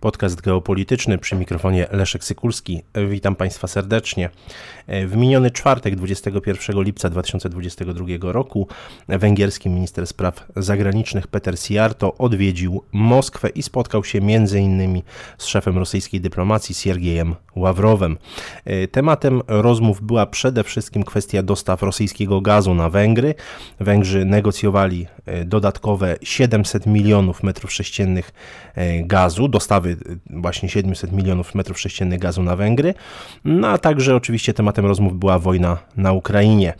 Podcast geopolityczny przy mikrofonie Leszek Sykulski. Witam Państwa serdecznie. W miniony czwartek, 21 lipca 2022 roku, węgierski minister spraw zagranicznych Peter Siarto odwiedził Moskwę i spotkał się m.in. z szefem rosyjskiej dyplomacji Siergiejem Ławrowem. Tematem rozmów była przede wszystkim kwestia dostaw rosyjskiego gazu na Węgry. Węgrzy negocjowali dodatkowe 700 milionów metrów sześciennych gazu, dostawy właśnie 700 milionów metrów sześciennych gazu na Węgry, no a także oczywiście tematem rozmów była wojna na Ukrainie.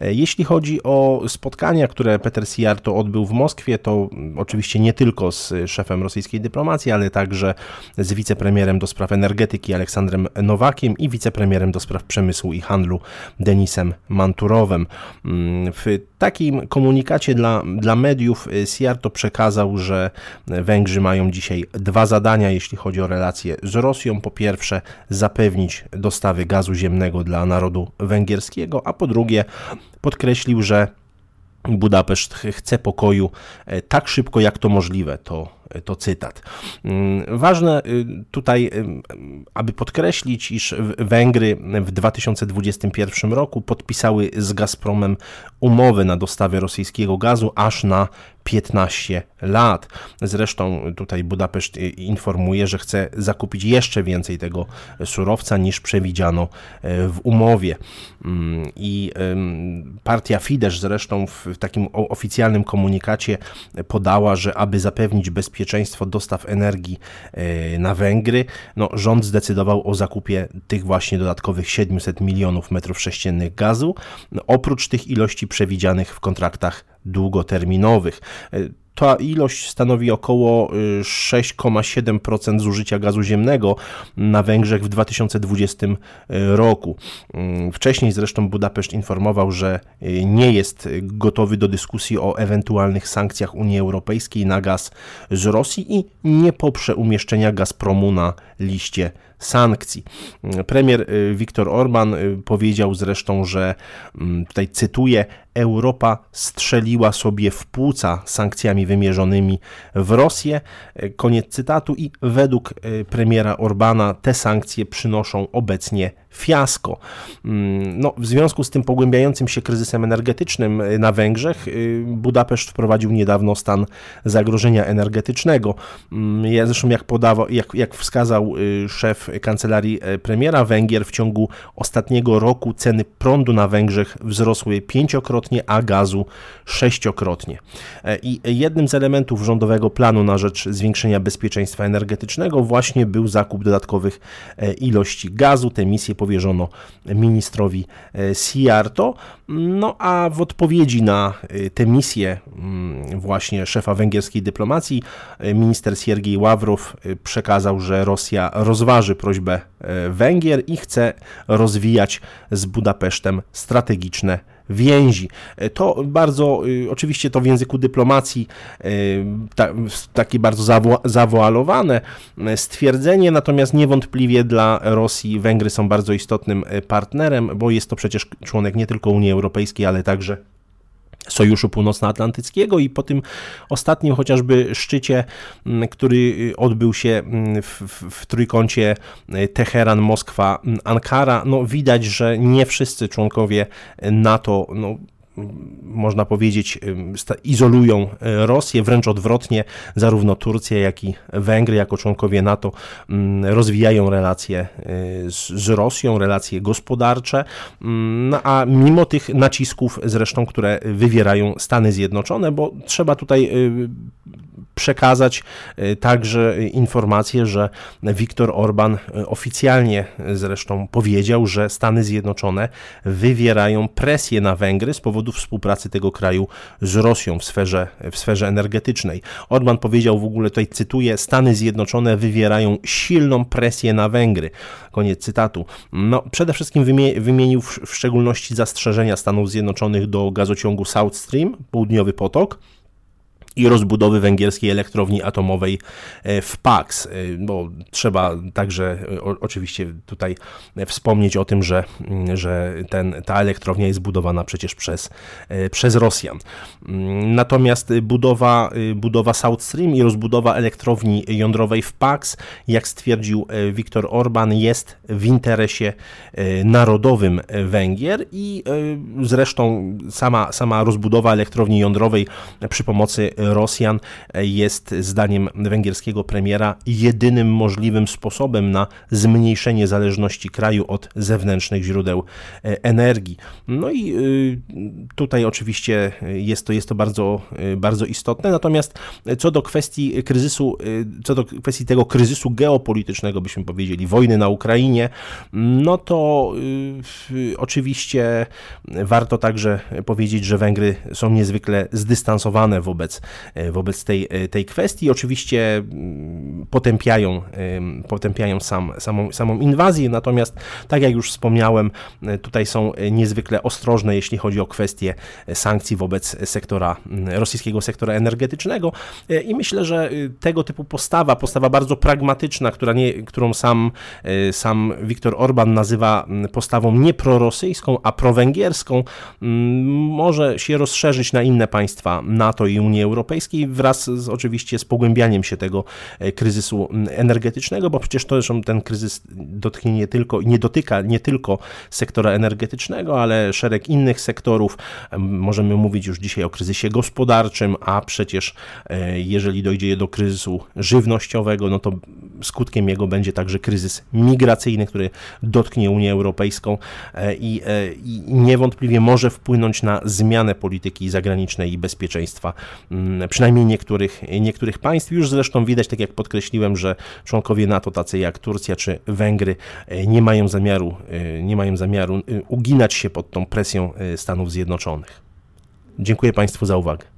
E, jeśli chodzi o spotkania, które Peter Sijarto odbył w Moskwie, to oczywiście nie tylko z szefem rosyjskiej dyplomacji, ale także z wicepremierem do spraw energetyki Aleksandrem Nowakiem i wicepremierem do spraw przemysłu i handlu Denisem Manturowem. Mm, w takim komunikacie dla, dla mediów Sijarto przekazał, że Węgrzy mają dzisiaj dwa zadania, jeśli chodzi o relacje z Rosją. Po pierwsze, zapewnić dostawy gazu ziemnego dla narodu węgierskiego, a po drugie, podkreślił, że Budapeszt chce pokoju e, tak szybko, jak to możliwe. To to cytat. Mm, ważne y, tutaj, y, aby podkreślić, iż Węgry w 2021 roku podpisały z Gazpromem umowę na dostawę rosyjskiego gazu aż na 15 lat. Zresztą tutaj Budapeszt y, informuje, że chce zakupić jeszcze więcej tego surowca niż przewidziano w umowie. Mm, I partia Fidesz zresztą w takim oficjalnym komunikacie podała, że aby zapewnić bezpieczeństwo bezpieczeństwo dostaw energii e, na Węgry, no, rząd zdecydował o zakupie tych właśnie dodatkowych 700 milionów metrów sześciennych gazu, no, oprócz tych ilości przewidzianych w kontraktach długoterminowych. Ta ilość stanowi około 6,7% y, zużycia gazu ziemnego na Węgrzech w 2020 y, roku. Mm, wcześniej zresztą Budapeszt informował, że y, nie jest gotowy do dyskusji o ewentualnych sankcjach Unii Europejskiej na gaz z Rosji i nie poprze umieszczenia Gazpromu na liście sankcji. Premier Viktor Orban powiedział zresztą, że mm, tutaj cytuję: Europa strzeliła sobie w płuca sankcjami wymierzonymi w Rosję. Koniec cytatu. I według premiera Orbana te sankcje przynoszą obecnie fiasko. Mm, no, w związku z tym pogłębiającym się kryzysem energetycznym y, na Węgrzech, y, Budapeszt wprowadził niedawno stan zagrożenia energetycznego. Mm, ja zresztą jak podawał, jak, jak wskazał y, szef kancelarii premiera Węgier, w ciągu ostatniego roku ceny prądu na Węgrzech wzrosły pięciokrotnie, a gazu sześciokrotnie. E, I jednym z elementów rządowego planu na rzecz zwiększenia bezpieczeństwa energetycznego właśnie był zakup dodatkowych e, ilości gazu. Te misje powierzono ministrowi e, Siarto. No a w odpowiedzi na e, tę misję mm, właśnie szefa węgierskiej dyplomacji, e, minister Siergiej Ławrow przekazał, że Rosja rozważy prośbę Węgier i chce rozwijać z Budapesztem strategiczne więzi. E, to bardzo, y, oczywiście to w języku dyplomacji y, takie bardzo zawoalowane e, stwierdzenie, natomiast niewątpliwie dla Rosji Węgry są bardzo istotnym e, partnerem, bo jest to przecież członek nie tylko Unii Europejskiej, ale także Sojuszu Północnoatlantyckiego i po tym ostatnim chociażby szczycie, który y, odbył się w, w, trójkącie y, Teheran, Moskwa, Ankara, no widać, że nie wszyscy członkowie NATO no, można powiedzieć, izolują e, Rosję, wręcz odwrotnie, zarówno Turcja, jak i Węgry, jako członkowie NATO, rozwijają relacje e, z, Rosją, relacje gospodarcze, no, a mimo tych nacisków zresztą, które wywierają Stany Zjednoczone, bo trzeba tutaj e, przekazać także informację, że Viktor Orban oficjalnie zresztą powiedział, że Stany Zjednoczone wywierają presję na Węgry z powodu współpracy tego kraju z Rosją w sferze, w sferze energetycznej. Orban powiedział w ogóle, tutaj cytuję, Stany Zjednoczone wywierają silną presję na Węgry. Koniec cytatu. No, przede wszystkim wymienił w szczególności zastrzeżenia Stanów Zjednoczonych do gazociągu South Stream, południowy potok, i rozbudowy węgierskiej elektrowni atomowej e, w Pax, e, bo trzeba także e, oczywiście tutaj wspomnieć o tym, że, mm, że ten, ta elektrownia jest budowana przecież przez, przez Rosjan. Mm, natomiast budowa, budowa South Stream i rozbudowa elektrowni jądrowej w Pax, jak stwierdził Viktor Orban, jest w interesie narodowym Węgier i zresztą sama, sama rozbudowa elektrowni jądrowej przy pomocy Rosjan jest zdaniem węgierskiego premiera jedynym możliwym sposobem na zmniejszenie zależności kraju od zewnętrznych źródeł e, energii. No i y, tutaj oczywiście jest to, jest to bardzo, y, bardzo istotne. Natomiast co do kwestii kryzysu, y, co do kwestii tego kryzysu geopolitycznego, byśmy powiedzieli, wojny na Ukrainie, no to oczywiście warto także powiedzieć, że Węgry są niezwykle zdystansowane wobec wobec tej, tej kwestii. Oczywiście mm, potępiają, potępiają sam, samą, samą inwazję, natomiast tak jak już wspomniałem, tutaj są niezwykle ostrożne, jeśli chodzi o kwestie sankcji wobec sektora, rosyjskiego sektora energetycznego i myślę, że tego typu postawa, postawa bardzo pragmatyczna, która nie, którą sam, sam Viktor Orban nazywa postawą nie prorosyjską, a prowęgierską, może się rozszerzyć na inne państwa NATO i Unii Europejskiej wraz z, oczywiście z pogłębianiem się tego e, kryzysu energetycznego, bo przecież to zresztą ten kryzys dotknie nie tylko, nie dotyka nie tylko sektora energetycznego, ale szereg innych sektorów. Możemy mówić już dzisiaj o kryzysie gospodarczym, a przecież e, jeżeli dojdzie do kryzysu żywnościowego, no to skutkiem jego będzie także kryzys migracyjny, który dotknie Unię Europejską e, i, i niewątpliwie może wpłynąć na zmianę polityki zagranicznej i bezpieczeństwa, przynajmniej niektórych, niektórych państw. Już zresztą widać, tak jak podkreśliłem, że członkowie NATO, tacy jak Turcja czy Węgry, e, nie mają zamiaru, e, nie mają zamiaru e, uginać się pod tą presją Stanów Zjednoczonych. Dziękuję Państwu za uwagę.